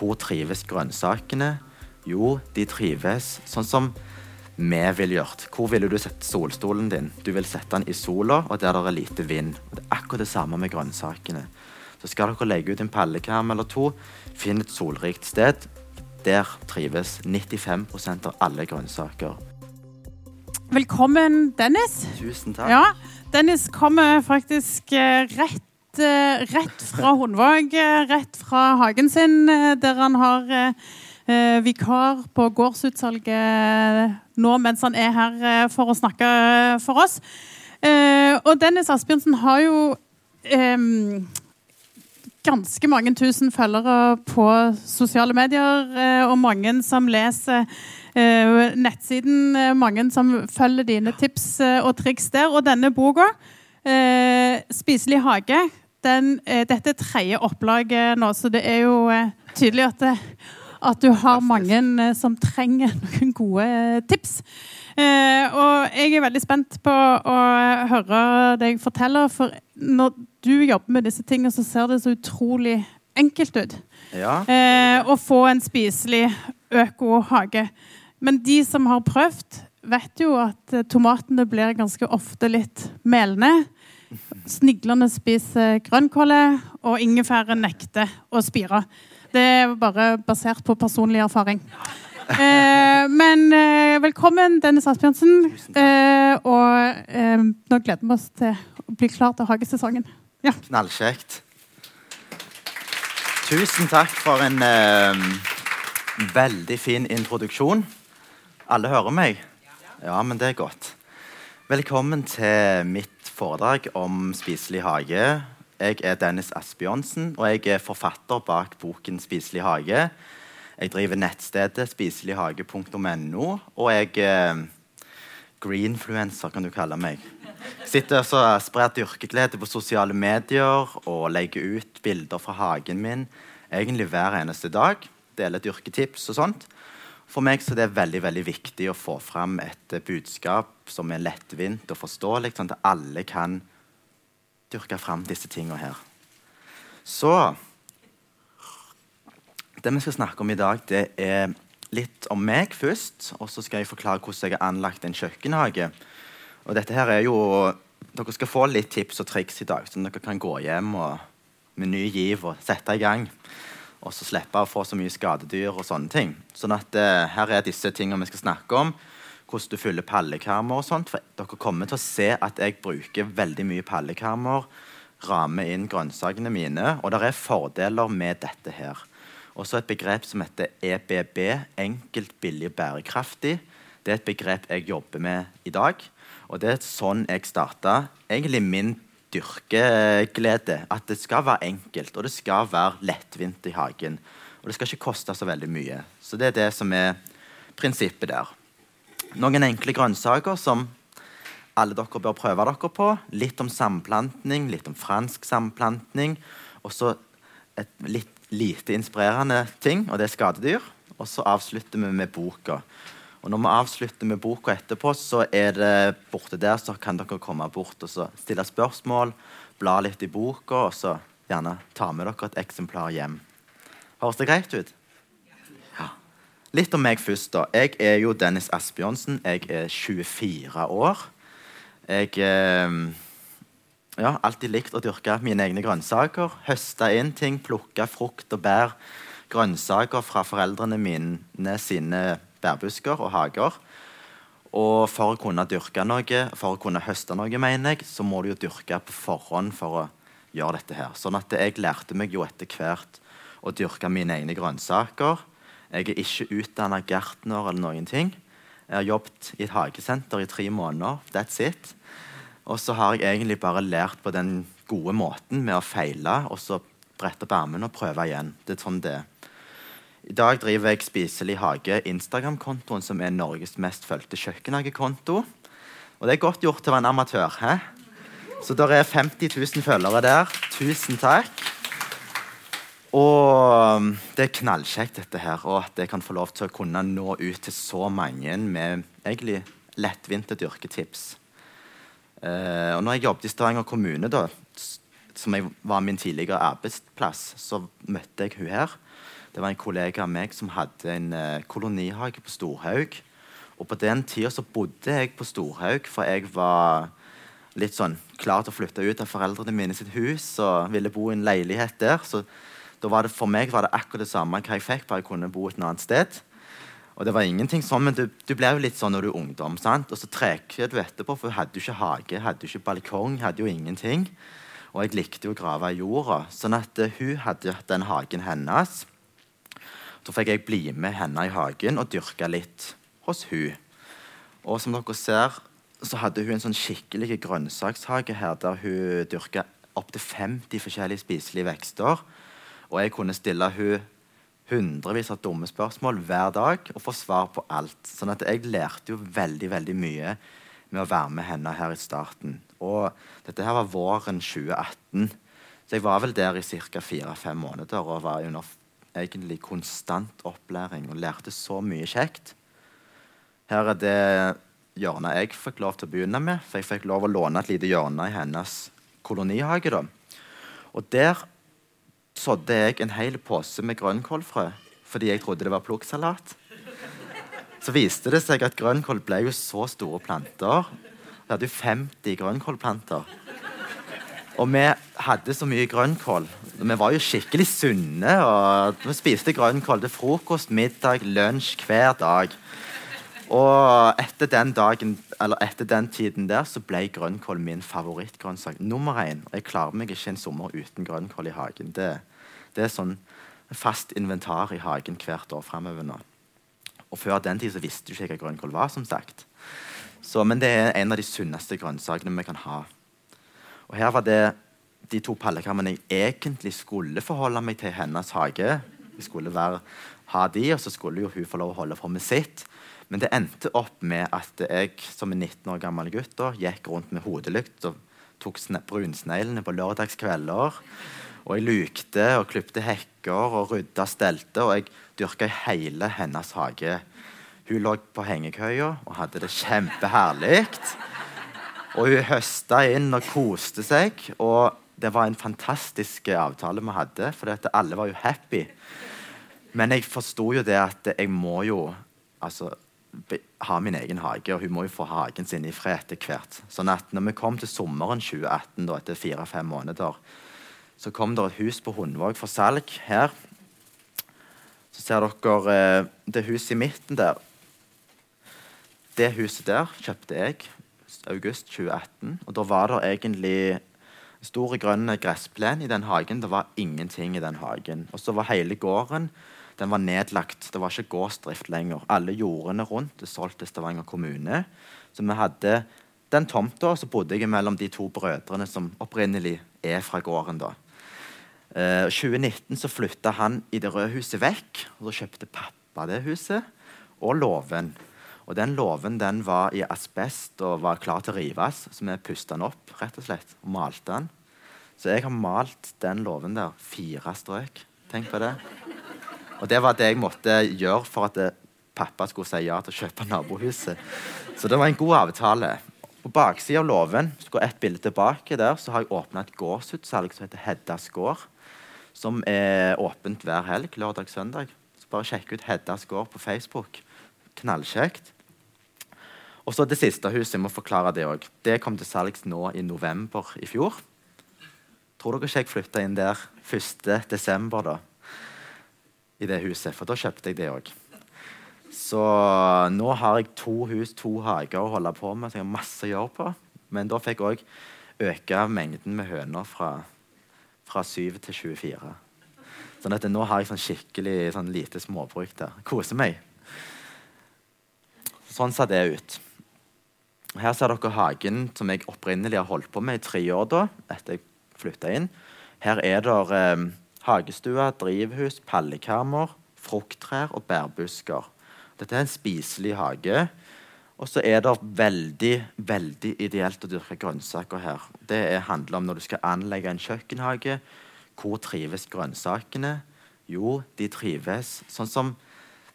Hvor trives grønnsakene? Jo, de trives sånn som vi ville gjort. Hvor ville du sette solstolen din? Du vil sette den i sola, og der det er lite vind. Det er akkurat det samme med grønnsakene. Så skal dere legge ut en pallekarm eller to, finn et solrikt sted. Der trives 95% av alle grønnsaker. Velkommen, Dennis. Tusen takk. Ja, Dennis kommer faktisk eh, rett, eh, rett fra Hundvåg, eh, rett fra hagen sin, eh, der han har vikar på gårdsutsalget nå mens han er her for å snakke for oss. Og Dennis Asbjørnsen har jo em, ganske mange tusen følgere på sosiale medier, og mange som leser nettsiden, mange som følger dine tips og triks der. Og denne boka, 'Spiselig hage', den, eh, dette er tredje opplaget nå, så det er jo eh, tydelig at, det, at du har mange eh, som trenger noen gode eh, tips. Eh, og jeg er veldig spent på å høre deg fortelle, for når du jobber med disse tingene, så ser det så utrolig enkelt ut. Ja. Eh, å få en spiselig økohage. Men de som har prøvd, vet jo at eh, tomatene blir ganske ofte litt melende. Sniglene spiser grønnkåle, og ingefæren nekter å spire. Det er bare basert på personlig erfaring. Eh, men eh, velkommen, Dennis Asbjørnsen. Eh, og eh, nå gleder vi oss til å bli klar til hagesesongen. Ja. Knallkjekt. Tusen takk for en eh, veldig fin introduksjon. Alle hører meg? Ja, men det er godt. Velkommen til mitt foredrag om spiselig hage. Jeg er Dennis Asbjørnsen, og jeg er forfatter bak boken 'Spiselig hage'. Jeg driver nettstedet spiselighage.no, og jeg er Greenfluencer, kan du kalle meg. Sitter og sprer dyrkeglede på sosiale medier og legger ut bilder fra hagen min egentlig hver eneste dag. Deler dyrketips og sånt. For meg er det veldig veldig viktig å få fram et eh, budskap som er lettvint og forståelig, sånn at alle kan dyrke fram disse tingene her. Så Det vi skal snakke om i dag, det er litt om meg først. Og så skal jeg forklare hvordan jeg har anlagt en kjøkkenhage. Og dette her er jo Dere skal få litt tips og triks i dag, så dere kan gå hjem og, med ny giv og sette i gang. Og så slippe å få så mye skadedyr og sånne ting. Sånn at eh, her er disse tingene vi skal snakke om. Hvordan du fyller pallekarmer og sånt. For dere kommer til å se at jeg bruker veldig mye pallekarmer. Rammer inn grønnsakene mine. Og det er fordeler med dette her. Og så et begrep som heter EBB. Enkelt, billig, bærekraftig. Det er et begrep jeg jobber med i dag. Og det er sånn jeg starta egentlig min dyrkeglede. At det skal være enkelt, og det skal være lettvint i hagen. Og det skal ikke koste så veldig mye. Så det er det som er prinsippet der. Noen enkle grønnsaker som alle dere bør prøve dere på. Litt om samplantning, litt om fransk samplantning. Og så et litt lite inspirerende ting, og det er skadedyr. Og så avslutter vi med boka. Og når vi avslutter med boka etterpå, så er det borte der, så kan dere komme bort og stille spørsmål, bla litt i boka, og så gjerne ta med dere et eksemplar hjem. Høres det greit ut? Ja. Litt om meg først. da. Jeg er jo Dennis Asbjørnsen. Jeg er 24 år. Jeg eh, ja, alltid likt å dyrke mine egne grønnsaker. Høste inn ting, plukke frukt og bær. Grønnsaker fra foreldrene mine sine bærbusker og hager. Og for å kunne dyrke noe, for å kunne høste noe, mener jeg, så må du jo dyrke på forhånd for å gjøre dette her. Sånn at jeg lærte meg jo etter hvert å dyrke mine egne grønnsaker. Jeg er ikke utdanna gartner eller noen ting. Jeg har jobbet i et hagesenter i tre måneder. That's it. Og så har jeg egentlig bare lært på den gode måten med å feile og så brette opp ermene og prøve igjen. Det er sånn det er. I dag driver jeg Spiselig hage Instagram-kontoen, som er Norges mest fulgte kjøkkenhagekonto. Og det er godt gjort til å være en amatør. He? Så det er 50 000 følgere der. Tusen takk. Og um, det er knallkjekt, dette her, og at jeg kan få lov til å kunne nå ut til så mange med egentlig lettvinte dyrketips. Uh, og når jeg jobbet i Stavanger kommune, da, som jeg var min tidligere arbeidsplass, så møtte jeg hun her. Det var en kollega av meg som hadde en uh, kolonihage på Storhaug. Og på den tida bodde jeg på Storhaug, for jeg var litt sånn klar til å flytte ut av foreldrene mine sitt hus og ville bo i en leilighet der. Så det, for meg var det akkurat det samme hva jeg fikk, bare jeg kunne bo et annet sted. Og det var ingenting sånn, men du, du ble jo litt sånn når du er ungdom. sant? Og så trekker du etterpå, for hun hadde jo ikke hage, hadde jo ikke balkong, hadde jo ingenting. Og jeg likte jo å grave i jorda. Sånn at uh, hun hadde den hagen hennes. Så fikk jeg bli med henne i hagen og dyrke litt hos hun. Og som dere ser, så hadde hun en sånn skikkelig grønnsakshage her der hun dyrka opptil 50 forskjellige spiselige vekster. Og jeg kunne stille hun hundrevis av dumme spørsmål hver dag og få svar på alt. Sånn at jeg lærte jo veldig veldig mye med å være med henne her i starten. Og dette her var våren 2018, så jeg var vel der i ca. fire-fem måneder og var under egentlig konstant opplæring og lærte så mye kjekt. Her er det hjørnet jeg fikk lov til å begynne med, for jeg fikk lov å låne et lite hjørne i hennes kolonihage. da. Og der sådde jeg en hel pose med grønnkålfrø fordi jeg trodde det var plukksalat. Så viste det seg at grønnkål ble jo så store planter. Vi hadde jo 50 grønnkålplanter. Og vi hadde så mye grønnkål. Vi var jo skikkelig sunne. og Vi spiste grønnkål til frokost, middag, lunsj hver dag. Og etter den, dagen, etter den tiden der så ble grønnkål min favorittgrønnsak. Nummer én. Jeg klarer meg ikke en sommer uten grønnkål i hagen. Det, det er sånn fast inventar i hagen hvert år framover nå. Og før den tid så visste du ikke hva grønnkål var. som sagt. Så, men det er en av de sunneste grønnsakene vi kan ha. Og her var det de to pallekarmene jeg egentlig skulle forholde meg til hennes hage. Jeg skulle være, ha de, og så skulle jo hun få lov å holde på med sitt. Men det endte opp med at jeg som en 19 år gammel gutt da, gikk rundt med hodelykt og tok brunsneglene på lørdagskvelder. Og jeg lukte og klipte hekker og rydda stelte, og jeg dyrka hele hennes hage. Hun lå på hengekøya og hadde det kjempeherlig. Og hun høsta inn og koste seg. Og det var en fantastisk avtale vi hadde, for alle var jo happy. Men jeg forsto jo det at jeg må jo altså, ha min egen hage, og hun må jo få hagen sin i fred etter hvert. Sånn at når vi kom til sommeren 2018, da, etter fire-fem måneder, så kom det et hus på Hundvåg for salg her. Så ser dere eh, det huset i midten der. Det huset der kjøpte jeg august 2018. Og da var det egentlig stor grønn gressplen i den hagen. Det var ingenting i den hagen. Og så var hele gården den var nedlagt. Det var ikke gårdsdrift lenger. Alle jordene rundt er solgt til Stavanger kommune. Så vi hadde den tomta, så bodde jeg mellom de to brødrene som opprinnelig er fra gården. da. Uh, 2019 så flytta han i det røde huset vekk, og så kjøpte pappa det huset. Og låven. Og den låven den var i asbest og var klar til å rives, så vi pusta den opp rett og slett, og malte den. Så jeg har malt den låven der fire strøk. Tenk på det. Og det var det jeg måtte gjøre for at det, pappa skulle si ja til å kjøpe nabohuset. Så det var en god avtale. På baksida av låven går ett bilde tilbake der, så har jeg åpna et gårdsutsalg som heter Heddas gård. Som er åpent hver helg, lørdag-søndag. Så bare sjekk ut Heddas gård på Facebook. Knallkjekt. Og så det siste huset. Jeg må forklare det òg. Det kom til salgs nå i november i fjor. Tror dere ikke jeg flytta inn der 1.12., da? i det huset, for da kjøpte jeg det òg. Så nå har jeg to hus, to hager å holde på med, så jeg har masse å gjøre på. Men da fikk jeg òg øke mengden med høner fra, fra 7 til 24. Sånn at nå har jeg sånn skikkelig sånn lite småbruk der. Koser meg. Sånn ser det ut. Her ser dere hagen som jeg opprinnelig har holdt på med i tre år da, etter jeg flytta inn. Her er det eh, hagestue, drivhus, pallekammer, frukttrær og bærbusker. Dette er en spiselig hage. Og så er det veldig veldig ideelt å dyrke grønnsaker her. Det handler om når du skal anlegge en kjøkkenhage. Hvor trives grønnsakene? Jo, de trives sånn som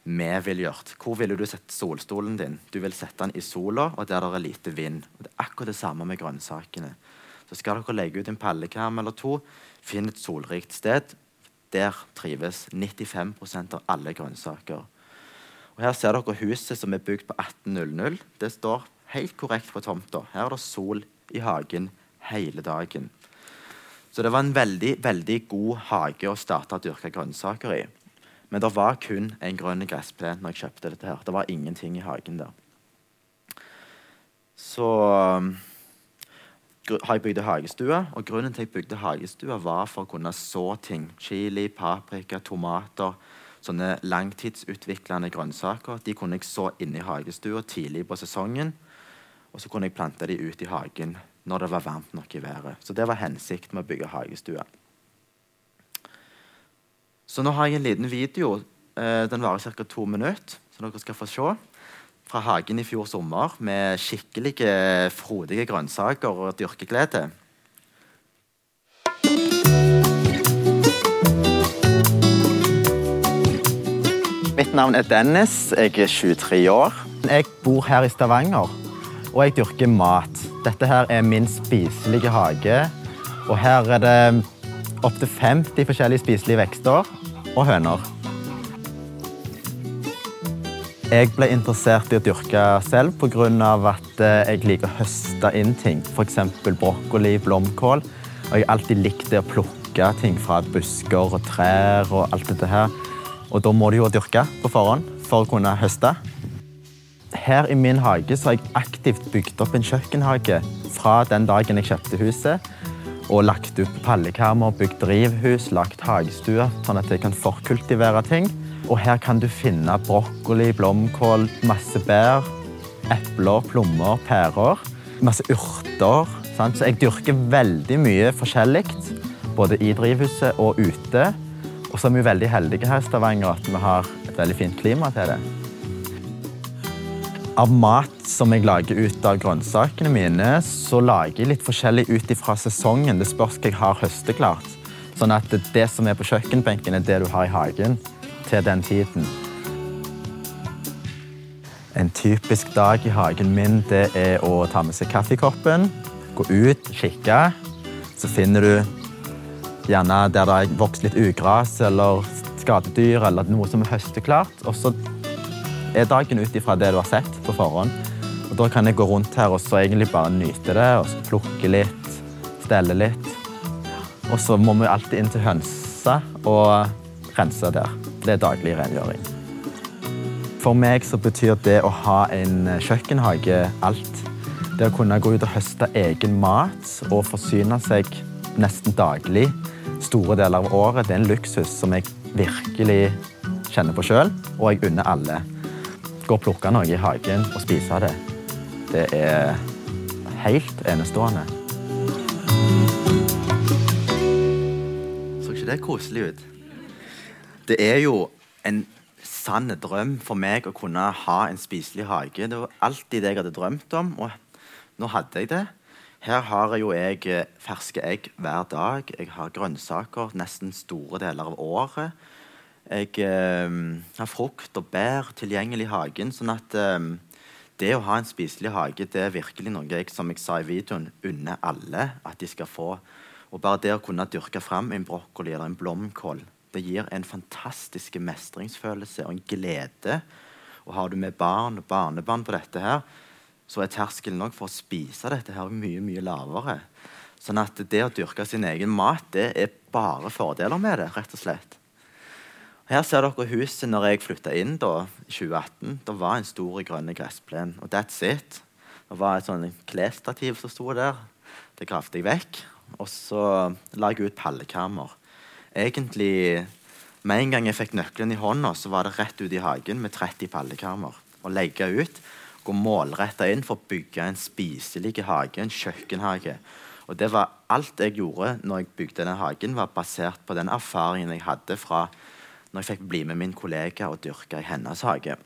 vi ville gjort. Hvor ville du sette solstolen din? Du vil sette den i sola, og der det er lite vind. Og det er akkurat det samme med grønnsakene. Så skal dere legge ut en pallekam eller to. Finn et solrikt sted. Der trives 95% av alle grønnsaker. Og Her ser dere huset som er bygd på 1800. Det står helt korrekt på tomta. Her er det sol i hagen hele dagen. Så det var en veldig, veldig god hage å starte å dyrke grønnsaker i. Men det var kun en grønn gressplen når jeg kjøpte dette. her. Det var ingenting i hagen der. Så um, har jeg bygd hagestue, og grunnen til jeg bygde hagestue, var for å kunne så ting. Chili, paprika, tomater. Sånne langtidsutviklende grønnsaker. De kunne jeg så inni hagestua tidlig på sesongen. Og så kunne jeg plante de ut i hagen når det var varmt nok i været. Så det var hensikten med å bygge hagestue. Så nå har jeg en liten video. Eh, den varer ca. to minutter, så dere skal få se. Fra hagen i fjor sommer med skikkelige, frodige grønnsaker og dyrkeglede. Mitt navn er Dennis. Jeg er 23 år. Jeg bor her i Stavanger, og jeg dyrker mat. Dette her er min spiselige hage. Og her er det opptil 50 forskjellige spiselige vekster og høner. Jeg ble interessert i å dyrke selv pga. at eh, jeg liker å høste inn ting. F.eks. brokkoli, blomkål. Og jeg har alltid likt det å plukke ting fra busker og trær og alt dette her. Og da må du jo dyrke på forhånd for å kunne høste. Her i min hage har jeg aktivt bygd opp en kjøkkenhage fra den dagen jeg kjøpte huset og lagt ut pallekammer, bygd drivhus, lagt hagestue, sånn at jeg kan forkultivere ting. Og her kan du finne brokkoli, blomkål, masse bær, epler, plommer, pærer. Masse urter. Sant? Så jeg dyrker veldig mye forskjellig, både i drivhuset og ute. Og så er vi veldig heldige her i Stavanger at vi har et veldig fint klima til det av mat som jeg lager ut av grønnsakene mine, så lager jeg litt forskjellig ut ifra sesongen. Det spørs hva jeg har høsteklart. Sånn at det som er på kjøkkenbenken, er det du har i hagen til den tiden. En typisk dag i hagen min det er å ta med seg kaffekoppen, gå ut, kikke. Så finner du gjerne der det har vokst litt ugras eller skadedyr eller noe som er høsteklart. Og så er dagen ut ifra det du har sett på forhånd. Og Da kan jeg gå rundt her og så egentlig bare nyte det og plukke litt, stelle litt. Og så må vi alltid inn til hønsa og rense der. Det er daglig rengjøring. For meg så betyr det å ha en kjøkkenhage alt. Det å kunne gå ut og høste egen mat og forsyne seg nesten daglig store deler av året, det er en luksus som jeg virkelig kjenner på sjøl, og jeg unner alle gå og plukke noe i hagen og spise det, det er helt enestående. Så ikke det koselig ut? Det er jo en sann drøm for meg å kunne ha en spiselig hage. Det var alltid det jeg hadde drømt om, og nå hadde jeg det. Her har jo jeg eh, ferske egg hver dag. Jeg har grønnsaker nesten store deler av året. Jeg eh, har frukt og bær tilgjengelig i hagen. sånn at eh, det å ha en spiselig hage det er virkelig noe jeg som jeg sa i videoen, unner alle at de skal få. Og bare det å kunne dyrke fram en brokkoli eller en blomkål det gir en fantastisk mestringsfølelse og en glede. Og har du med barn og barnebarn på dette her, så er terskelen nok for å spise dette her mye mye lavere. Sånn at det å dyrke sin egen mat det er bare fordeler med det. rett og slett. Her ser dere huset når jeg flytta inn i 2018. Det var en stor grønn gressplen. Og that's it. Det var et sånn klesstativ som sto der. Det gravde jeg vekk. Og så la jeg ut pallekammer. Egentlig Med en gang jeg fikk nøkkelen i hånda, så var det rett ut i hagen med 30 pallekammer. Og legge ut. Gå målretta inn for å bygge en spiselig hage, en kjøkkenhage. Og det var alt jeg gjorde når jeg bygde denne hagen, var basert på den erfaringen jeg hadde fra når jeg fikk bli med min kollega og dyrke i hennes hage.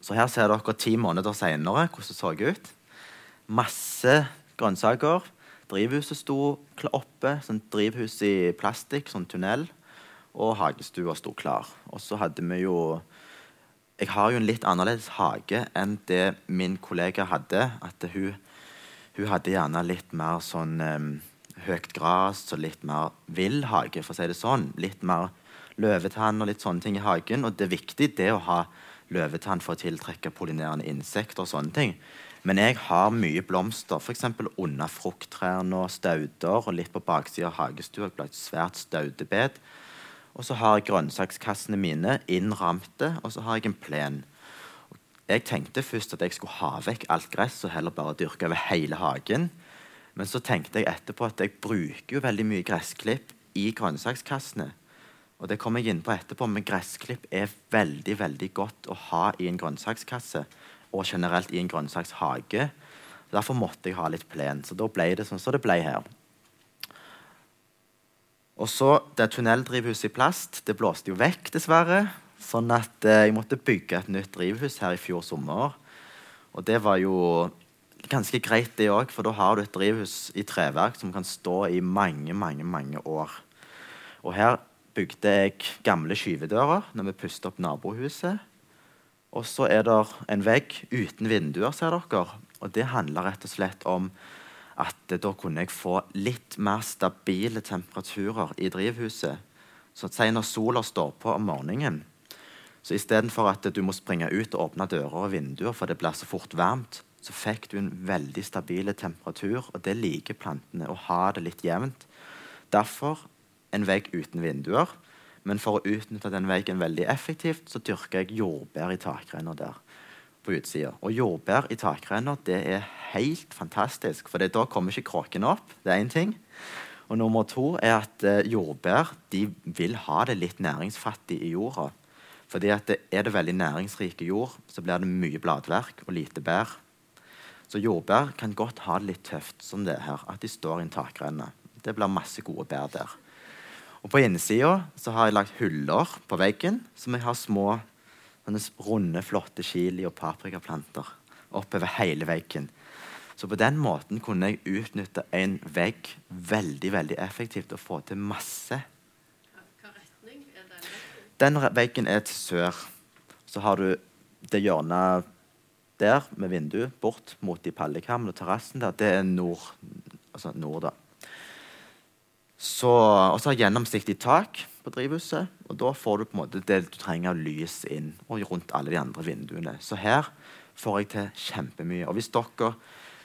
Så her ser dere ti måneder seinere hvordan det så ut. Masse grønnsaker. Drivhuset sto oppe. Sånn drivhus i plastikk, sånn tunnel. Og hagestua sto klar. Og så hadde vi jo Jeg har jo en litt annerledes hage enn det min kollega hadde. At hun, Hun hadde gjerne litt mer sånn um, høyt gress og litt mer vill hage, for å si det sånn. Litt mer løvetann og litt sånne ting i hagen. Og det er viktig det å ha løvetann for å tiltrekke pollinerende insekter og sånne ting. Men jeg har mye blomster, f.eks. under frukttrærne og stauder. Og litt på baksida av hagestua Jeg et svært staudebed. Og så har jeg grønnsakskassene mine innramte, og så har jeg en plen. Jeg tenkte først at jeg skulle ha vekk alt gress og heller bare dyrke over hele hagen. Men så tenkte jeg etterpå at jeg bruker jo veldig mye gressklipp i grønnsakskassene. Og det kommer jeg inn på etterpå, men gressklipp er veldig veldig godt å ha i en grønnsakskasse og generelt i en grønnsakshage. Derfor måtte jeg ha litt plen. Så da ble det sånn som det ble her. Og så det tunneldrivhuset i plast. Det blåste jo vekk, dessverre. Sånn at eh, jeg måtte bygge et nytt drivhus her i fjor sommer. Og det var jo ganske greit, det òg, for da har du et drivhus i treverk som kan stå i mange, mange, mange år. Og her bygde jeg gamle skyvedører når vi pustet opp nabohuset. Og så er det en vegg uten vinduer, ser dere. Og det handler rett og slett om at da kunne jeg få litt mer stabile temperaturer i drivhuset. Så si når sola står på om morgenen, så istedenfor at du må springe ut og åpne dører og vinduer, for det blir så fort varmt, så fikk du en veldig stabil temperatur. Og det liker plantene, å ha det litt jevnt. Derfor en vegg uten vinduer. Men for å utnytte den veggen veldig effektivt, så dyrker jeg jordbær i takrenner der. på utsida. Og jordbær i takrenner det er helt fantastisk, for da kommer ikke kråkene opp. Det er en ting. Og nummer to er at eh, jordbær de vil ha det litt næringsfattig i jorda. Fordi at det, Er det veldig næringsrike jord, så blir det mye bladverk og lite bær. Så jordbær kan godt ha det litt tøft som det her, at de står i en takrenne. Det blir masse gode bær der. Og På innsida har jeg lagt huller på veggen som jeg har små runde, flotte chili- og paprikaplanter oppover hele veggen. Så på den måten kunne jeg utnytte en vegg veldig veldig effektivt og få til masse. Hva retning er den veggen? Den veggen er til sør. Så har du det hjørnet der med vindu bort mot de pallekamene og terrassen der. Det er nord. Altså nord, da. Så, og så har jeg gjennomsiktig tak på drivhuset. Og da får du på en måte det du trenger av lys inn og rundt alle de andre vinduene. Så her får jeg til kjempemye. Og hvis dere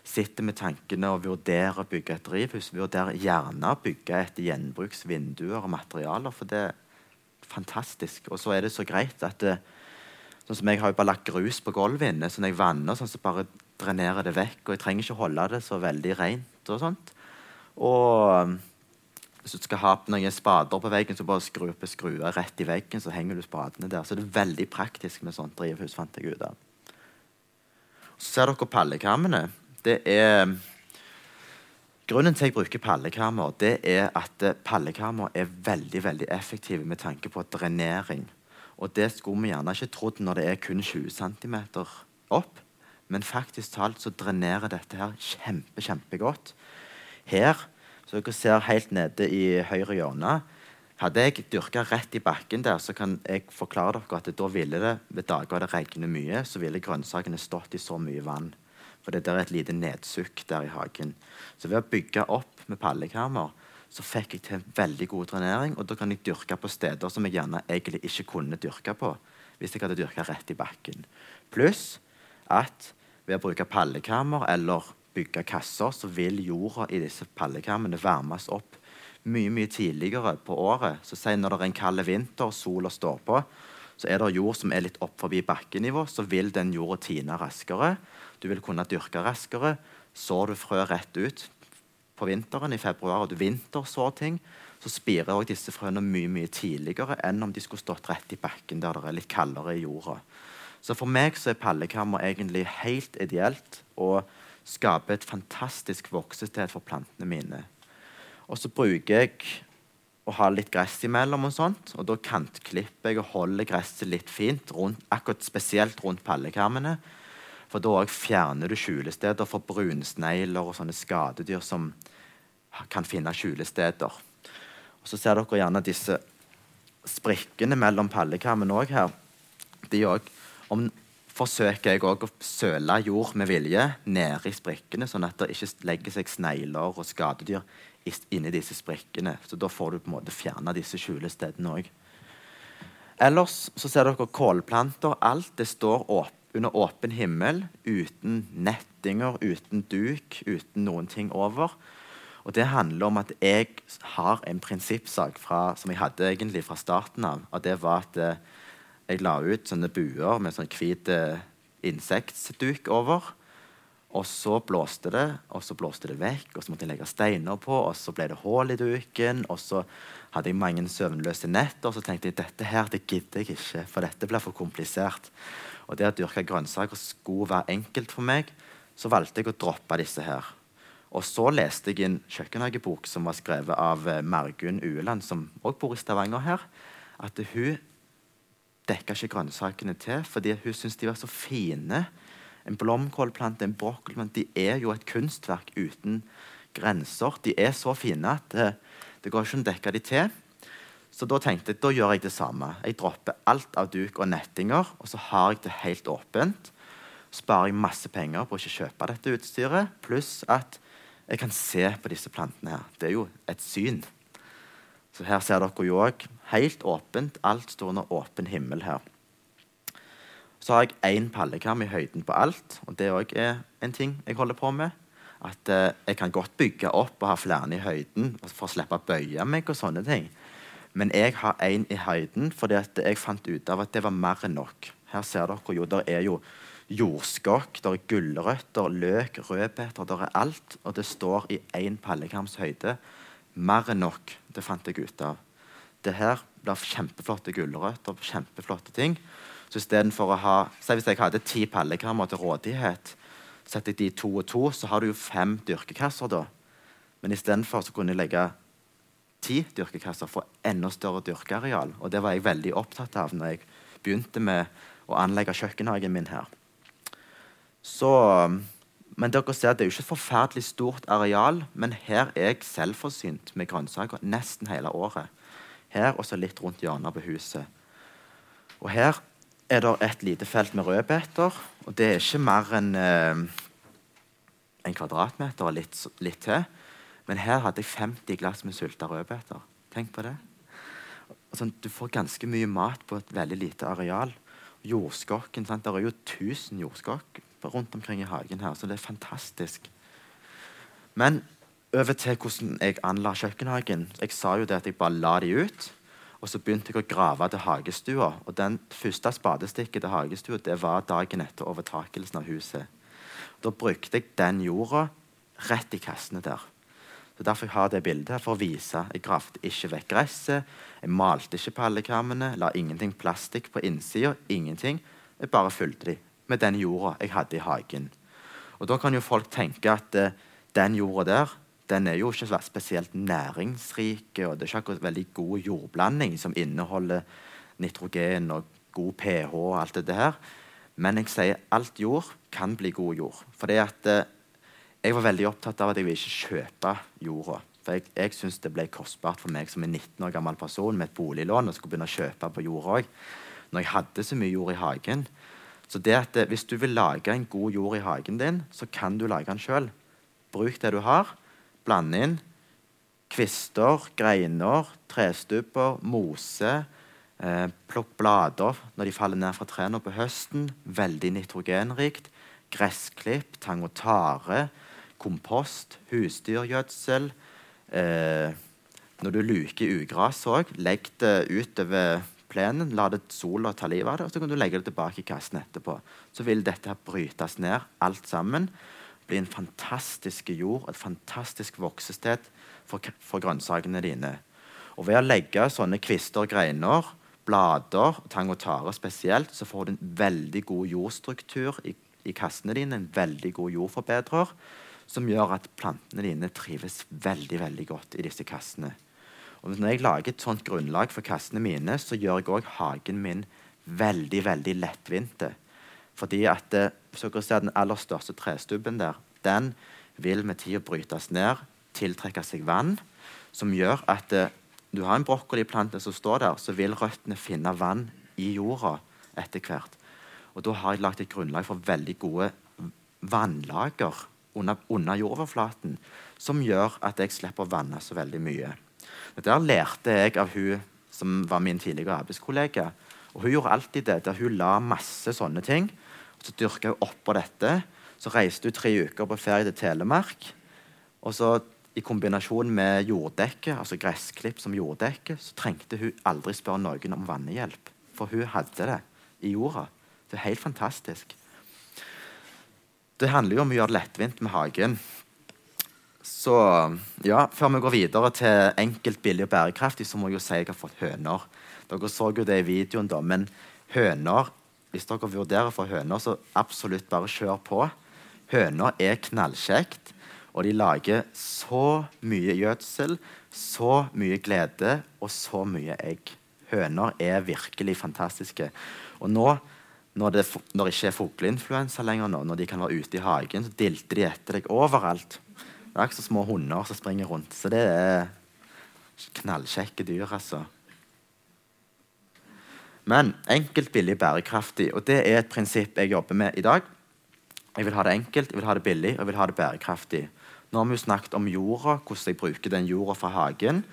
sitter med tankene og vurderer å bygge et drivhus, vurderer gjerne å bygge etter gjenbruksvinduer og materialer, for det er fantastisk. Og så er det så greit at det, sånn som Jeg har jo bare lagt grus på gulvet inne, så når jeg vanner, sånn, så bare drenerer det vekk. Og jeg trenger ikke holde det så veldig rent. og sånt. Og hvis du skal ha noen spader på veggen, så bare skru opp skruer rett i veggen, så henger du spadene der. Så det er veldig praktisk med sånt drivhus, fant jeg ut av. Så ser dere pallekarmene. Det er Grunnen til at jeg bruker pallekammer, det er at pallekammer er veldig veldig effektive med tanke på drenering. Og det skulle vi gjerne ikke trodd når det er kun 20 cm opp. Men faktisk talt så drenerer dette her kjempe, kjempegodt. Her så dere ser helt nede i høyre hjørne. Hadde jeg dyrka rett i bakken der, så kan jeg forklare dere at da ville det ved dager det regner mye, så ville grønnsakene stått i så mye vann. For det er et lite nedsukk der i hagen. Så ved å bygge opp med pallekammer så fikk jeg til veldig god drenering. Og da kan jeg dyrke på steder som jeg gjerne egentlig ikke kunne dyrke på hvis jeg hadde dyrka rett i bakken. Pluss at ved å bruke pallekammer eller bygge kasser, så vil jorda i disse pallekarmene varmes opp mye mye tidligere på året. Så si Når det er en kald vinter og sola står på, så er det jord som er litt opp forbi bakkenivå, så vil den jorda tine raskere. Du vil kunne dyrke raskere. Sår du frø rett ut på vinteren i februar, og du vintersår ting, så spirer også disse frøene mye mye tidligere enn om de skulle stått rett i bakken der det er litt kaldere i jorda. Så for meg så er pallekammer egentlig helt ideelt. og skaper et fantastisk voksested for plantene mine. Og så bruker jeg å ha litt gress imellom, og sånt, og da kantklipper jeg og holder gresset litt fint, rundt, akkurat spesielt rundt pallekarmene. For da fjerner du skjulesteder for brunsnegler og sånne skadedyr som kan finne skjulesteder. Og Så ser dere gjerne disse sprikkene mellom pallekarmene òg her. De også, om forsøker jeg òg å søle jord med vilje nede i sprikkene, sånn at det ikke legger seg snegler og skadedyr inni disse sprikkene. Så da får du på en måte fjerna disse skjulestedene òg. Ellers så ser dere kålplanter. Alt det står åp under åpen himmel, uten nettinger, uten duk, uten noen ting over. Og det handler om at jeg har en prinsippsak fra, som jeg hadde egentlig fra starten av. Og det var at eh, jeg la ut sånne buer med sånn hvit eh, insektduk over. Og så blåste det, og så blåste det vekk, og så måtte jeg legge steiner på, og så ble det hull i duken, og så hadde jeg mange søvnløse netter, og så tenkte jeg dette her, det gidder jeg ikke, for dette blir for komplisert. Og det å dyrke grønnsaker skulle være enkelt for meg, så valgte jeg å droppe disse her. Og så leste jeg en kjøkkenhagebok som var skrevet av eh, Margunn Ueland, som også bor i Stavanger her, at hun dekka ikke grønnsakene til fordi hun syntes de var så fine. En blomkålplante, en brokkoliplante, de er jo et kunstverk uten grenser. De er så fine at det, det går ikke an å dekke de til. Så da tenkte jeg da gjør jeg det samme. Jeg dropper alt av duk og nettinger, og så har jeg det helt åpent. Sparer jeg masse penger på å ikke kjøpe dette utstyret, pluss at jeg kan se på disse plantene her. Det er jo et syn. Så her ser dere jo òg helt åpent. Alt står under åpen himmel her. Så har jeg én pallekam i høyden på alt, og det òg er en ting jeg holder på med. At eh, jeg kan godt bygge opp og ha flere i høyden for å slippe å bøye meg og sånne ting. Men jeg har én i høyden fordi jeg fant ut av at det var mer enn nok. Her ser dere jo, der er jo jordskokk, der er gulrøtter, løk, rødbeter, der er alt. Og det står i én pallekams høyde. Mer enn nok. Det fant jeg ut av. Det her blir kjempeflotte gulrøtter, kjempeflotte ting. Så istedenfor å ha Si hvis jeg hadde ti pallekammer til rådighet, setter jeg de to og to, så har du jo fem dyrkekasser da. Men istedenfor kunne jeg legge ti dyrkekasser for enda større dyrkeareal. Og det var jeg veldig opptatt av når jeg begynte med å anlegge kjøkkenhagen min her. Så, men dere ser Det er ikke et forferdelig stort areal, men her er jeg selvforsynt med grønnsaker nesten hele året. Her og så litt rundt hjørnet på huset. Og her er det et lite felt med rødbeter. Og det er ikke mer enn eh, en kvadratmeter og litt, litt til. Men her hadde jeg 50 glass med sulta rødbeter. Tenk på det. Altså, du får ganske mye mat på et veldig lite areal. Jordskokken, sant? Det er jo 1000 jordskokk rundt omkring i hagen her, så det er fantastisk. Men over til hvordan jeg anla kjøkkenhagen. Jeg sa jo det at jeg bare la de ut. Og så begynte jeg å grave til hagestua. Og den første spadestikket til hagestua det var dagen etter overtakelsen av huset. Da brukte jeg den jorda rett i kassene der. Så Derfor har jeg det bildet her, for å vise. Jeg gravde ikke vekk gresset. Jeg malte ikke pallekammene. La ingenting plastikk på innsida. Ingenting. Jeg bare fulgte de med den jorda jeg hadde i hagen. Og Da kan jo folk tenke at uh, den jorda der den er jo ikke spesielt næringsrik. og Det er ikke akkurat veldig god jordblanding som inneholder nitrogen og god pH og alt det her. Men jeg sier alt jord kan bli god jord. For at uh, jeg var veldig opptatt av at jeg ville ikke kjøpe jorda. For jeg, jeg syns det ble kostbart for meg som en 19 år gammel person med et boliglån og skulle begynne å kjøpe på jorda òg. Når jeg hadde så mye jord i hagen. Så det at eh, hvis du vil lage en god jord i hagen din, så kan du lage den sjøl. Bruk det du har. Bland inn kvister, greiner, trestubber, mose. Eh, plukk blader når de faller ned fra trærne på høsten. Veldig nitrogenrikt. Gressklipp, tang og tare, kompost, husdyrgjødsel. Eh, når du luker ugras òg, legg det utover plenen, la det sola ta livet av det, og så kan du legge det tilbake i kassen etterpå. Så vil dette brytes ned, alt sammen. Bli en fantastisk jord, et fantastisk voksested for, for grønnsakene dine. Og ved å legge sånne kvister og greiner, blader, tang og tare spesielt, så får du en veldig god jordstruktur i, i kassene dine, en veldig god jordforbedrer, som gjør at plantene dine trives veldig, veldig godt i disse kassene. Og når jeg lager et sånt grunnlag for kassene mine, så gjør jeg òg hagen min veldig veldig lettvinte. Fordi at så så du se Den aller største trestubben der, den vil med tida brytes ned, tiltrekke seg vann, som gjør at eh, du har en brokkoliplante som står der, så vil røttene finne vann i jorda etter hvert. Og da har jeg lagt et grunnlag for veldig gode vannlager under, under jordoverflaten som gjør at jeg slipper å vanne så veldig mye. Dette lærte jeg av hun som var min tidligere arbeidskollega. Og Hun gjorde alltid det, der hun la masse sånne ting. og Så dyrka hun oppå dette. Så reiste hun tre uker på ferie til Telemark. Og så i kombinasjon med jorddekke, altså gressklipp som jorddekke, så trengte hun aldri spørre noen om vannhjelp. For hun hadde det i jorda. Det er helt fantastisk. Det handler jo om å gjøre det lettvint med hagen. Så ja, Før vi går videre til enkelt, billig og bærekraftig, så må jeg jo si jeg har fått høner. Dere så jo det i videoen, da, men høner Hvis dere vurderer for høner, så absolutt bare kjør på. Høner er knallkjekt, og de lager så mye gjødsel, så mye glede og så mye egg. Høner er virkelig fantastiske. Og nå når det, når ikke er fugleinfluensa lenger, nå, når de kan være ute i hagen, så dilter de etter deg overalt. Det er ikke så små hunder som springer rundt. Så det er knallkjekke dyr, altså. Men enkelt, billig, bærekraftig. Og det er et prinsipp jeg jobber med i dag. Jeg vil ha det enkelt, jeg vil ha det billig og jeg vil ha det bærekraftig. Nå har vi jo snakket om jorda, hvordan jeg bruker den jorda fra hagen.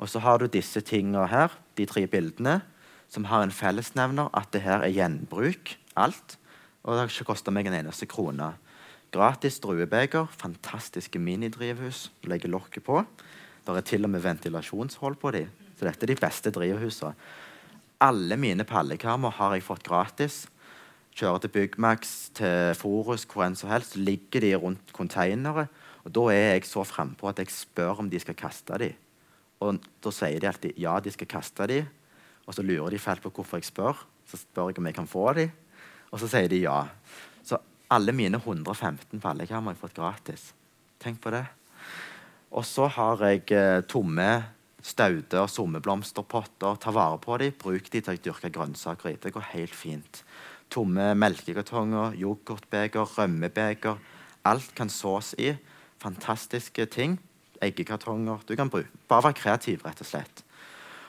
Og så har du disse tingene her, de tre bildene, som har en fellesnevner at det her er gjenbruk. Alt. Og det har ikke kosta meg en eneste krone. Gratis druebeger, fantastiske minidrivhus. Legger lokket på. Det er til og med ventilasjonshold på dem. Så dette er de beste drivhusene. Alle mine pallekammer har jeg fått gratis. Kjører til Byggmax, til Forus, hvor enn som helst. Ligger de rundt konteinere. Og da er jeg så frampå at jeg spør om de skal kaste dem. Og da sier de alltid ja, de skal kaste dem. Og så lurer de fælt på hvorfor jeg spør. Så spør jeg om jeg kan få dem. Og så sier de ja. Alle mine 115 pallekammer har jeg fått gratis. Tenk på det. Og så har jeg eh, tomme stauder, sommerblomsterpotter. Ta vare på dem. Bruk dem til å dyrke grønnsaker i. Det går helt fint. Tomme melkekartonger, yoghurtbeger, rømmebeger. Alt kan sås i. Fantastiske ting. Eggekartonger. Du kan bruke. Bare være kreativ, rett og slett.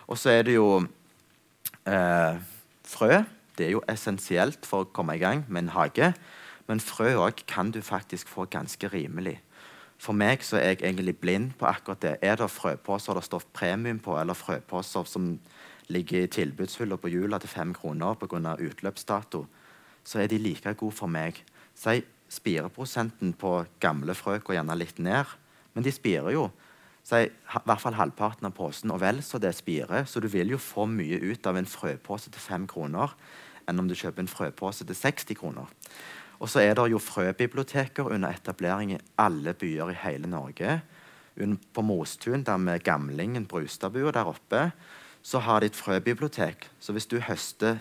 Og så er det jo eh, frø. Det er jo essensielt for å komme i gang med en hage. Men frø òg kan du faktisk få ganske rimelig. For meg så er jeg egentlig blind på akkurat det. Er det frøposer det står premium på, eller frøposer som ligger i tilbudshylla på jula til fem kroner pga. utløpsdato, så er de like gode for meg. Si spireprosenten på gamle frø går gjerne litt ned, men de spirer jo. Si, I hvert fall halvparten av posen, og vel så det spirer. Så du vil jo få mye ut av en frøpose til fem kroner enn om du kjøper en frøpose til 60 kroner. Og så er det jo frøbiblioteker under etablering i alle byer i hele Norge. På Mostun, der med gamlingen Brustadbua der oppe, så har de et frøbibliotek. Så hvis du høster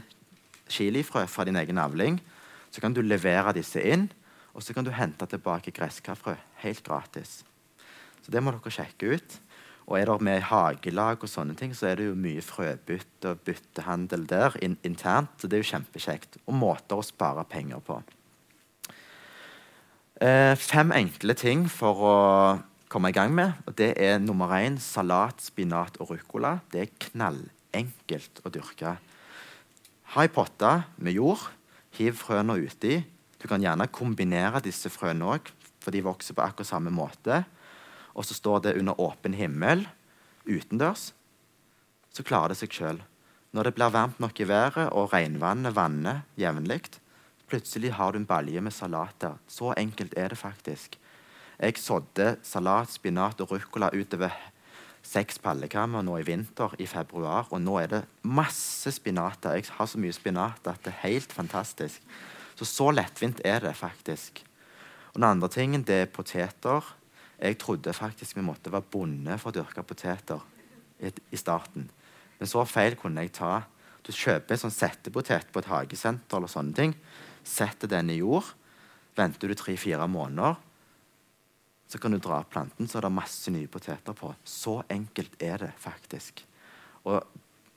chilifrø fra din egen avling, så kan du levere disse inn, og så kan du hente tilbake gresskarfrø helt gratis. Så det må dere sjekke ut. Og er det med hagelag og sånne ting, så er det jo mye frøbytte og byttehandel der in internt. Så det er jo kjempekjekt. Og måter å spare penger på. Eh, fem enkle ting for å komme i gang med. Det er nummer én salat, spinat og ruccola. Det er knallenkelt å dyrke. Ha ei potte med jord. Hiv frøene uti. Du kan gjerne kombinere disse frøene òg, for de vokser på akkurat samme måte. Og så står det under åpen himmel utendørs. Så klarer det seg sjøl. Når det blir varmt nok i været og regnvannet vanner jevnlig, Plutselig har du en balje med salater. Så enkelt er det faktisk. Jeg sådde salat, spinat og ruccola utover seks pallekammer nå i vinter, i februar. Og nå er det masse spinater. Jeg har så mye spinat at det er helt fantastisk. Så så lettvint er det faktisk. Og Den andre tingen det er poteter. Jeg trodde faktisk vi måtte være bonde for å dyrke poteter i, i starten. Men så feil kunne jeg ta. Du kjøper en sånn settepotet på et hagesenter eller sånne ting setter den i jord. Venter du tre-fire måneder, så kan du dra opp planten, så er det masse nye poteter på. Så enkelt er det faktisk. Og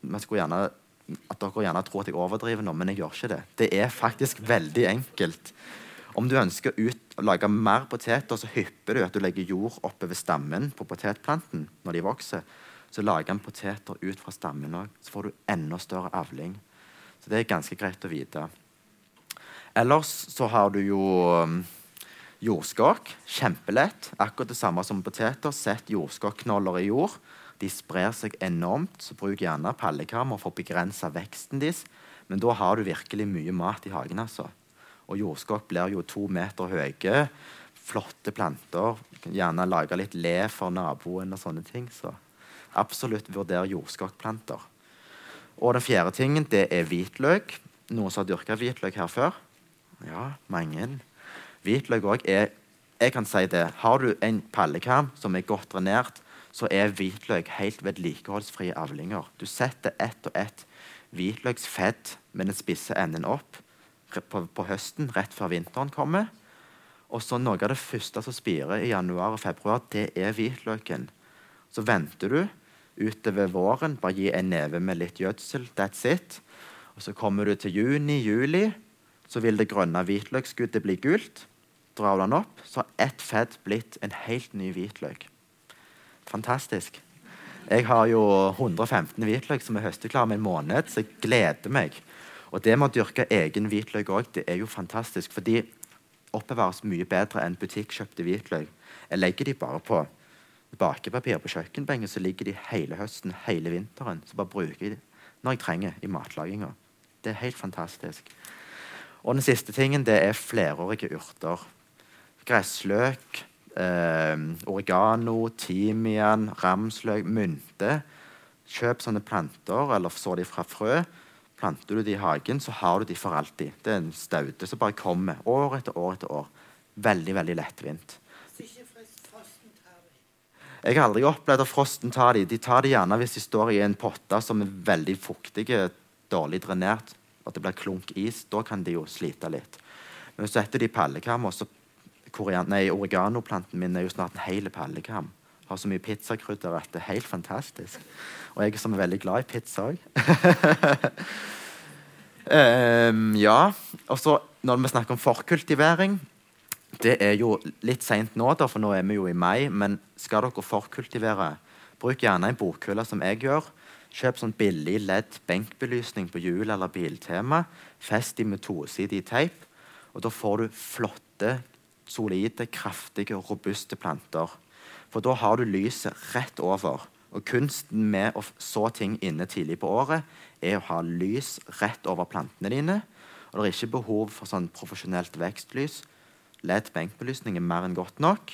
man skulle gjerne at dere gjerne tror at jeg overdriver nå, men jeg gjør ikke det. Det er faktisk veldig enkelt. Om du ønsker å lage mer poteter, så hypper du at du legger jord oppover stammen på potetplanten når de vokser. Så lager en poteter ut fra stammen òg. Så får du enda større avling. Så det er ganske greit å vite. Ellers så har du jo um, jordskokk. Kjempelett. Akkurat det samme som poteter. Sett jordskokknoller i jord. De sprer seg enormt, så bruk gjerne pallekammer for å begrense veksten deres. Men da har du virkelig mye mat i hagen. altså. Og jordskokk blir jo to meter høye. Flotte planter. Gjerne lage litt le for naboen og sånne ting. Så absolutt vurder jordskokkplanter. Og den fjerde tingen det er hvitløk. Noen som har dyrka hvitløk her før? Ja, mange. Hvitløk òg er Jeg kan si det. Har du en pallekam som er godt drenert, så er hvitløk helt vedlikeholdsfrie avlinger. Du setter ett og ett hvitløksfett med den spisse enden opp på, på, høsten, rett før vinteren kommer. Og så Noe av det første som spirer i januar og februar, det er hvitløken. Så venter du utover våren. Bare gi en neve med litt gjødsel. That's it. Og Så kommer du til juni-juli, så vil det grønne hvitløksskuddet bli gult. Drar du den opp, så har ett fett blitt en helt ny hvitløk. Fantastisk. Jeg har jo 115 hvitløk som er høsteklare om en måned, så jeg gleder meg. Og det med å dyrke egen hvitløk òg, det er jo fantastisk. For de oppbevares mye bedre enn butikkjøpte hvitløk. Jeg legger de bare på bakepapir på kjøkkenbenken, så ligger de hele høsten, hele vinteren. Så bare bruker jeg de når jeg trenger i matlaginga. Det er helt fantastisk. Og den siste tingen det er flerårige urter. Gressløk, eh, oregano, timian, ramsløk, mynte. Kjøp sånne planter, eller så de fra frø. Planter du de i hagen, så har du de for alltid. Det er en staute som bare kommer år etter år etter år. Veldig, veldig lettvint. Jeg har aldri opplevd at frosten tar de. De tar de gjerne hvis de står i en potte som er veldig fuktig, dårlig drenert, at det blir klunk is. Da kan de jo slite litt. Men hvis du setter de i pallekammer, så nei, Oreganoplanten min er jo snart en hel pallekam. Har så mye pizzakrydder at det er helt fantastisk. Og jeg som er veldig glad i pizza òg. um, ja. Og så når vi snakker om forkultivering det er jo litt seint nå, da, for nå er vi jo i mai. Men skal dere forkultivere, bruk gjerne en bokhylle som jeg gjør. Kjøp sånn billig ledd benkbelysning på hjul eller biltema. Fest de med tosidig teip. Og da får du flotte, solide, kraftige robuste planter. For da har du lyset rett over. Og kunsten med å så ting inne tidlig på året er å ha lys rett over plantene dine. Og det er ikke behov for sånn profesjonelt vekstlys. LED benkbelysning er mer enn godt nok.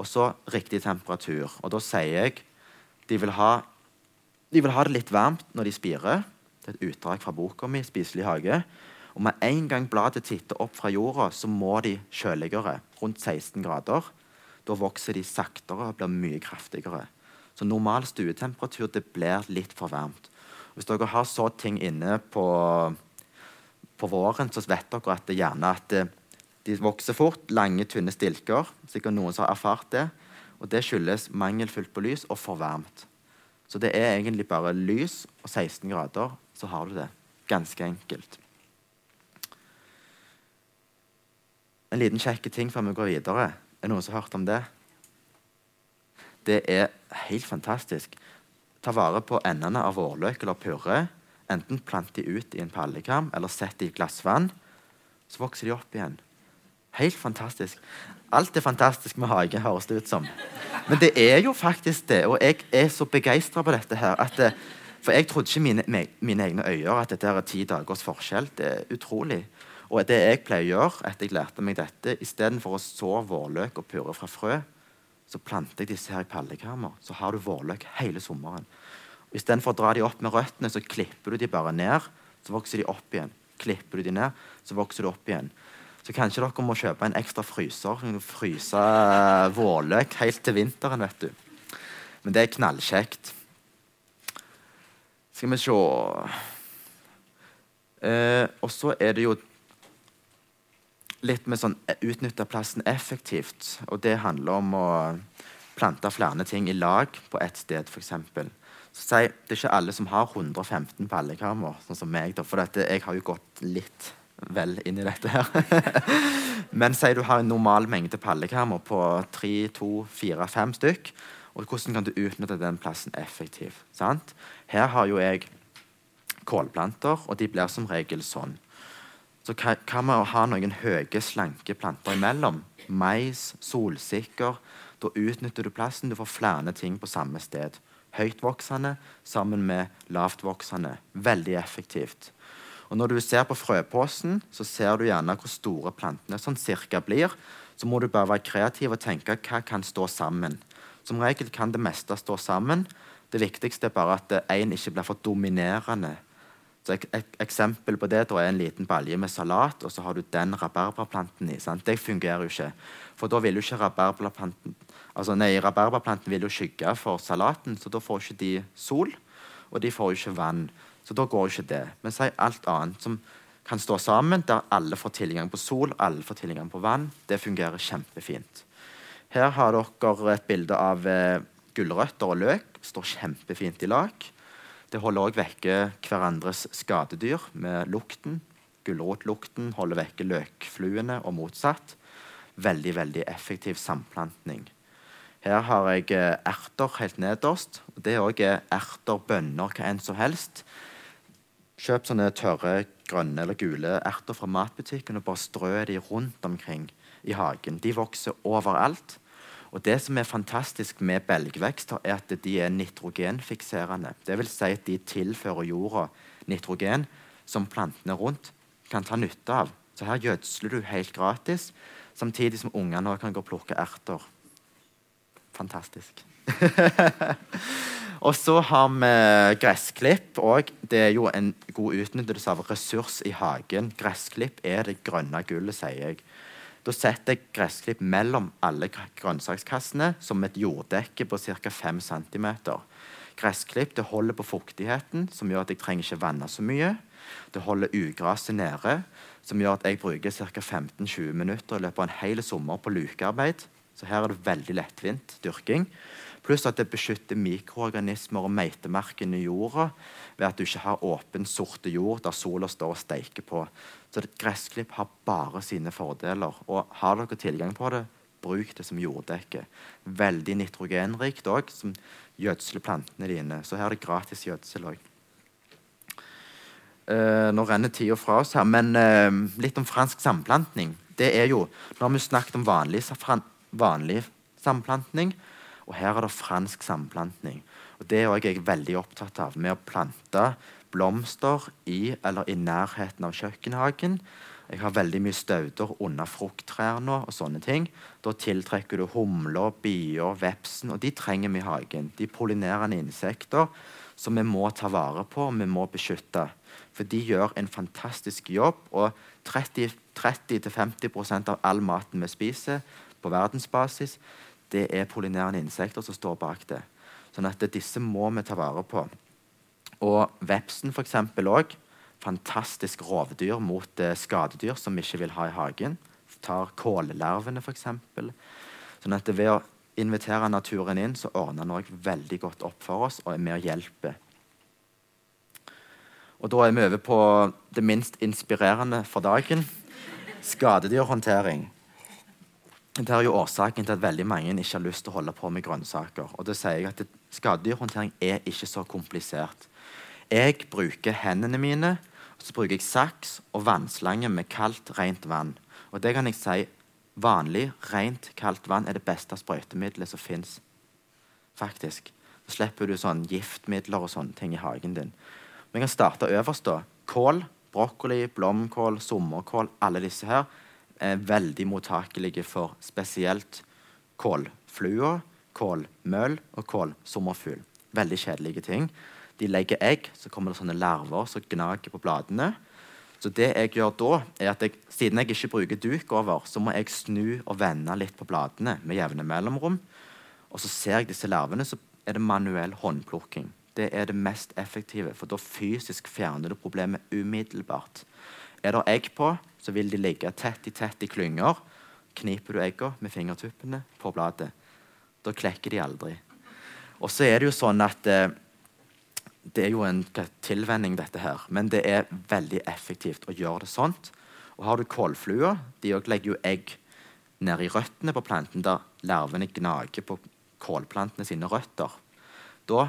Og så riktig temperatur. Og da sier jeg de vil ha, de vil ha det litt varmt når de spirer. Det er et utdrag fra boka mi 'Spiselig hage'. Og med en gang bladet titter opp fra jorda, så må de kjøligere. Rundt 16 grader. Da vokser de saktere og blir mye kraftigere. Så normal stuetemperatur det blir litt for varmt. Hvis dere har så ting inne på, på våren, så vet dere at det gjerne at det, de vokser fort. Lange, tynne stilker. Sikkert noen som har erfart det. Og det skyldes mangelfullt på lys og for varmt. Så det er egentlig bare lys og 16 grader, så har du det. Ganske enkelt. En liten kjekk ting før vi går videre. Er det noen som har hørt om det? Det er helt fantastisk. Ta vare på endene av vårløk eller purre. Enten plant de ut i en pallekam eller sett de i glassvann. Så vokser de opp igjen. Helt fantastisk. Alt er fantastisk med hage, høres det ut som. Men det er jo faktisk det. Og jeg er så begeistra på dette her at det, For jeg trodde ikke mine, mine egne øyne at dette er ti dagers forskjell. Det er utrolig. Og det jeg pleier å gjøre etter jeg lærte meg dette, istedenfor å så vårløk og purre fra frø, så planter jeg disse her i pallekarmer. Så har du vårløk hele sommeren. Istedenfor å dra de opp med røttene, så klipper du de bare ned. Så vokser de opp igjen. Klipper du de ned, så vokser de opp igjen. Så kanskje dere må kjøpe en ekstra fryser. Fryse eh, vårløk helt til vinteren, vet du. Men det er knallkjekt. Skal vi se eh, Og så er det jo litt med sånn eh, utnytte plassen effektivt. Og det handler om å plante flere ting i lag på ett sted, f.eks. Så si, Det er ikke alle som har 115 pallekammer, sånn som meg. Da, for dette, jeg har jo gått litt vel inn i dette her. Men si du har en normal mengde pallekammer på tre, to, fire, fem stykk. Og hvordan kan du utnytte den plassen effektivt? Sant? Her har jo jeg kålplanter, og de blir som regel sånn. Så kan å ha noen høye, slanke planter imellom? Mais, solsikker. Da utnytter du plassen. Du får flere ting på samme sted. Høytvoksende sammen med lavtvoksende. Veldig effektivt. Og Når du ser på frøposen, så ser du gjerne hvor store plantene sånn cirka blir. Så må du bare være kreativ og tenke hva kan stå sammen. Som regel kan det meste stå sammen. Det viktigste er bare at én ikke blir for dominerende. Så et, ek eksempel på det da er en liten balje med salat, og så har du den rabarbraplanten i. Sant? Det fungerer jo ikke. For da vil jo ikke rabarbraplanten altså nei, rabarbraplanten vil jo skygge for salaten, så da får ikke de sol, og de får jo ikke vann. Så da går jo ikke det. Men si alt annet som kan stå sammen, der alle får tilgang på sol, alle får tilgang på vann. Det fungerer kjempefint. Her har dere et bilde av eh, gulrøtter og løk. Står kjempefint i lag. Det holder òg vekke hverandres skadedyr med lukten. Gulrotlukten holder vekke løkfluene og motsatt. Veldig, veldig effektiv samplantning. Her har jeg eh, erter helt nederst. Det er òg erter, bønner, hva enn som helst. Kjøp sånne tørre grønne eller gule erter fra matbutikken og bare strø de rundt omkring i hagen. De vokser overalt. Og Det som er fantastisk med belgvekster, er at de er nitrogenfikserende. Dvs. Si at de tilfører jorda nitrogen som plantene rundt kan ta nytte av. Så her gjødsler du helt gratis, samtidig som ungene kan gå og plukke erter. Fantastisk. og så har vi gressklipp. Og det er jo en god utnyttelse av ressurs i hagen. Gressklipp er det grønne gullet, sier jeg. Da setter jeg gressklipp mellom alle grønnsakskassene som et jorddekke på ca. 5 cm. Gressklipp det holder på fuktigheten, som gjør at jeg trenger ikke vanne så mye. Det holder ugraset nede, som gjør at jeg bruker ca. 15-20 minutter i løpet av en hel sommer på lukearbeid. Så her er det veldig lettvint dyrking. Pluss at det beskytter mikroorganismer og meitemarkene i jorda ved at du ikke har åpen, sorte jord der sola står og steiker på. Så et gressklipp har bare sine fordeler. Og har dere tilgang på det, bruk det som jorddekke. Veldig nitrogenrikt òg, som gjødsler plantene dine. Så her er det gratis gjødsel òg. Uh, eh, nå renner tida fra oss her, men uh, litt om fransk samplantning. Det er jo, Nå har vi snakket om vanlig, vanlig samplantning. Og her er det fransk samplantning. Og Det er jeg veldig opptatt av. Med å plante blomster i eller i nærheten av kjøkkenhagen. Jeg har veldig mye stauder under frukttrærne og sånne ting. Da tiltrekker du humler, bier, vepsen, og de trenger vi i hagen. De pollinerende insekter som vi må ta vare på og vi må beskytte. For de gjør en fantastisk jobb. Og 30-50% av all maten vi spiser på verdensbasis, det er pollinerende insekter som står bak det. Sånn at disse må vi ta vare på. Og vepsen f.eks. òg. Fantastisk rovdyr mot eh, skadedyr som vi ikke vil ha i hagen. Tar kållarvene, f.eks. Sånn at ved å invitere naturen inn, så ordner den òg veldig godt opp for oss og er med og hjelper. Og da er vi over på det minst inspirerende for dagen. Skadedyrhåndtering. Det er jo årsaken til at veldig mange ikke har lyst til å holde på med grønnsaker. Og det sier jeg at Skadedyrhåndtering er ikke så komplisert. Jeg bruker hendene mine, så bruker jeg saks og vannslange med kaldt, rent vann. Og det kan jeg si vanlig, rent, kaldt vann er det beste sprøytemiddelet som fins. Faktisk. Så slipper du sånn giftmidler og sånne ting i hagen din. Vi kan starte øverst. da. Kål, brokkoli, blomkål, sommerkål, alle disse her er veldig mottakelige for spesielt kålflua, kålmøl og kålsommerfugl. Veldig kjedelige ting. De legger egg, så kommer det sånne larver som gnager på bladene. Så det jeg gjør da, er at jeg, Siden jeg ikke bruker duk over, så må jeg snu og vende litt på bladene med jevne mellomrom. Og så ser jeg disse larvene, så er det manuell håndplukking. Det er det mest effektive, for da fysisk fjerner du problemet umiddelbart. Er det egg på, så vil de ligge tett i tett i klynger. Kniper du eggene med fingertuppene på bladet, da klekker de aldri. Og så er det jo sånn at eh, det er jo en tilvenning, dette her. Men det er veldig effektivt å gjøre det sånt. Og har du kålfluer, de legger jo egg ned i røttene på planten, der larvene gnager på kålplantene sine røtter. Da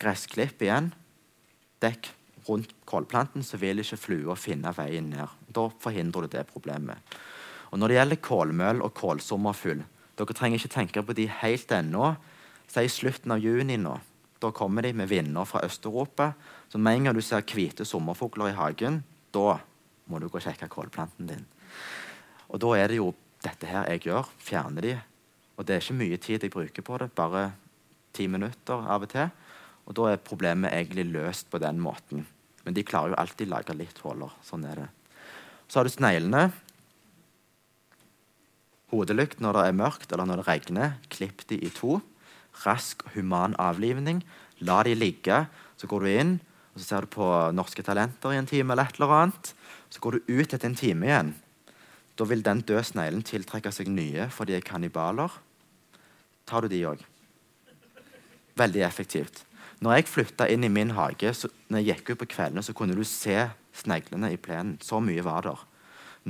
gressklipp igjen. Dekk rundt kålplanten, så vil ikke flua finne veien ned. Da forhindrer du det problemet. Og Når det gjelder kålmøl og kålsommerfugl Dere trenger ikke tenke på de helt ennå. Si slutten av juni nå. Da kommer de med vinder fra Øst-Europa. Så med en gang du ser hvite sommerfugler i hagen, da må du gå og sjekke kålplanten din. Og da er det jo dette her jeg gjør. Fjerner de. Og det er ikke mye tid jeg bruker på det. Bare ti minutter av og til. Og da er problemet egentlig løst på den måten. Men de klarer jo alltid å lage litt huller. Sånn er det. Så har du sneglene. Hodelykt når det er mørkt eller når det regner. Klipp de i to. Rask, human avlivning. La de ligge. Så går du inn og så ser du på Norske Talenter i en time. eller et eller annet. Så går du ut etter en time igjen. Da vil den døde sneglen tiltrekke seg nye, for de er kannibaler. Tar du de òg? Veldig effektivt. Når jeg flytta inn i min hage, så, når jeg gikk ut på kveldene, så kunne du se sneglene i plenen. Så mye var der.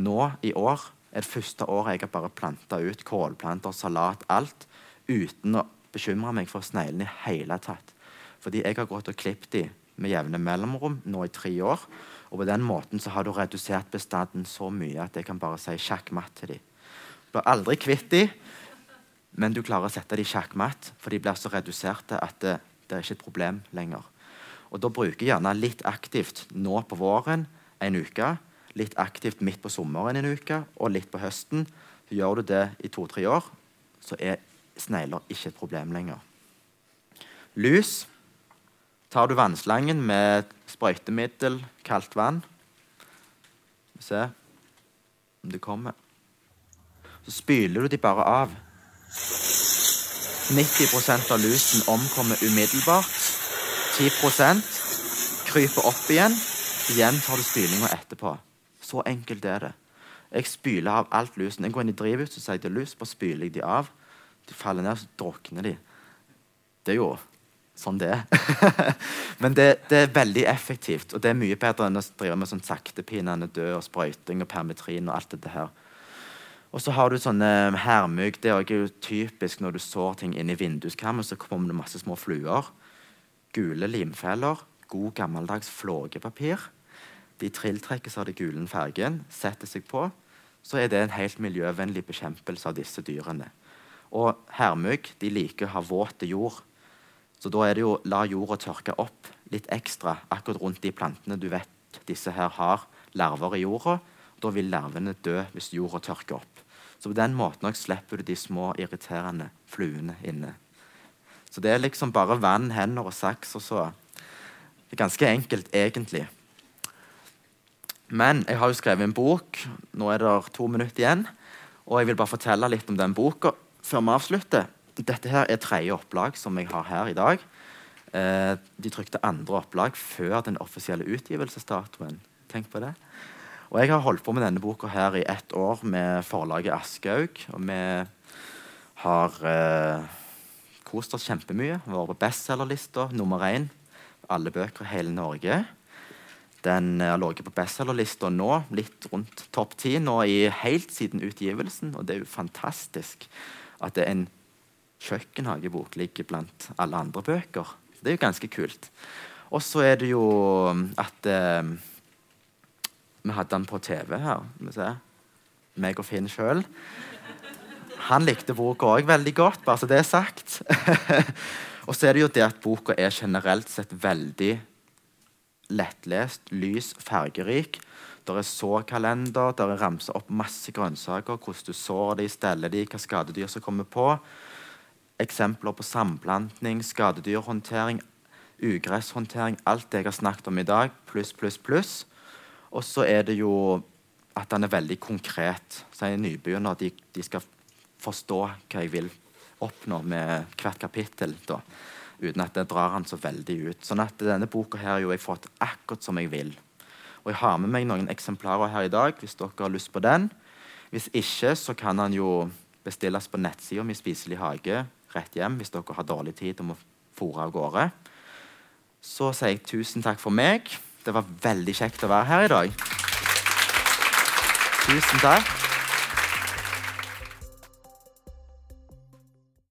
Nå i år er det første året jeg har bare planta ut kålplanter, salat, alt, uten å bekymre meg for sneglene i hele tatt. Fordi jeg har gått og klippet dem med jevne mellomrom nå i tre år. Og på den måten så har du redusert bestanden så mye at jeg kan bare si sjakkmatt til dem. Blir aldri kvitt dem, men du klarer å sette dem sjakkmatt, for de blir så reduserte at det, det er ikke et problem lenger. Og Da bruker jeg gjerne litt aktivt nå på våren en uke, litt aktivt midt på sommeren en uke og litt på høsten. Så gjør du det i to-tre år, så er snegler ikke et problem lenger. Lus tar du vannslangen med sprøytemiddel, kaldt vann ser om det kommer. Så spyler du de bare av. 90% av lusen omkommer umiddelbart. 10% kryper opp igjen. Igjen tar du spylinga etterpå. Så enkelt er det. Jeg spyler av alt lusen. Jeg går inn i drivhuset og sier det er lus, bare spyler jeg de av. De faller ned, og så drukner de. Det er jo sånn det er. Men det, det, er veldig effektivt, og det er mye bedre enn å drive med sånn saktepinende død og sprøyting og permetrin og alt dette her. Og så har du sånne hermygg. Det er jo typisk når du sår ting inn i vinduskarmen, så kommer det masse små fluer. Gule limfeller. God gammeldags flågepapir. De trilltrekkes av den gule fargen, setter seg på. Så er det en helt miljøvennlig bekjempelse av disse dyrene. Og hermygg de liker å ha våt jord. Så da er det jo la jorda tørke opp litt ekstra akkurat rundt de plantene du vet disse her har larver i jorda. Da vil larvene dø hvis jorda tørker opp. Så på den måten slipper du de små, irriterende fluene inne. Så det er liksom bare vann, hender og saks. og så Det er ganske enkelt, egentlig. Men jeg har jo skrevet en bok. Nå er det to minutter igjen. Og jeg vil bare fortelle litt om den boka før vi avslutter. Dette her er tredje opplag som jeg har her i dag. Eh, de trykte andre opplag før den offisielle utgivelsesdatoen. Tenk på det. Og jeg har holdt på med denne boka her i ett år med forlaget Aschehoug. Og vi har eh, kost oss kjempemye. Vært på bestselgerlista, nummer én. Alle bøker i hele Norge. Den har ligget på bestselgerlista nå, litt rundt topp ti, helt siden utgivelsen. Og det er jo fantastisk at det er en kjøkkenhagebok ligger blant alle andre bøker. Det er jo ganske kult. Og så er det jo at eh, Vi hadde den på TV her. Meg og Finn sjøl. Han likte boka òg veldig godt, bare så det er sagt. og så er det jo det at boka er generelt sett veldig lettlest, lys, fargerik. Der er såkalender, der er ramsa opp masse grønnsaker, hvordan du sår de, steller de, hva skadedyr som kommer på eksempler på samplantning, skadedyrhåndtering, ugresshåndtering, alt det jeg har snakket om i dag, pluss, pluss, pluss. Og så er det jo at den er veldig konkret. Så er nybegynner de, de skal forstå hva jeg vil oppnå med hvert kapittel. Da, uten at det drar han så veldig ut. Sånn at denne boka her har jeg fått akkurat som jeg vil. Og jeg har med meg noen eksemplarer her i dag hvis dere har lyst på den. Hvis ikke, så kan han jo bestilles på nettsida mi Spiselig hage rett hjem hvis dere har dårlig tid og må fòre av gårde. Så sier jeg tusen takk for meg. Det var veldig kjekt å være her i dag. Tusen takk.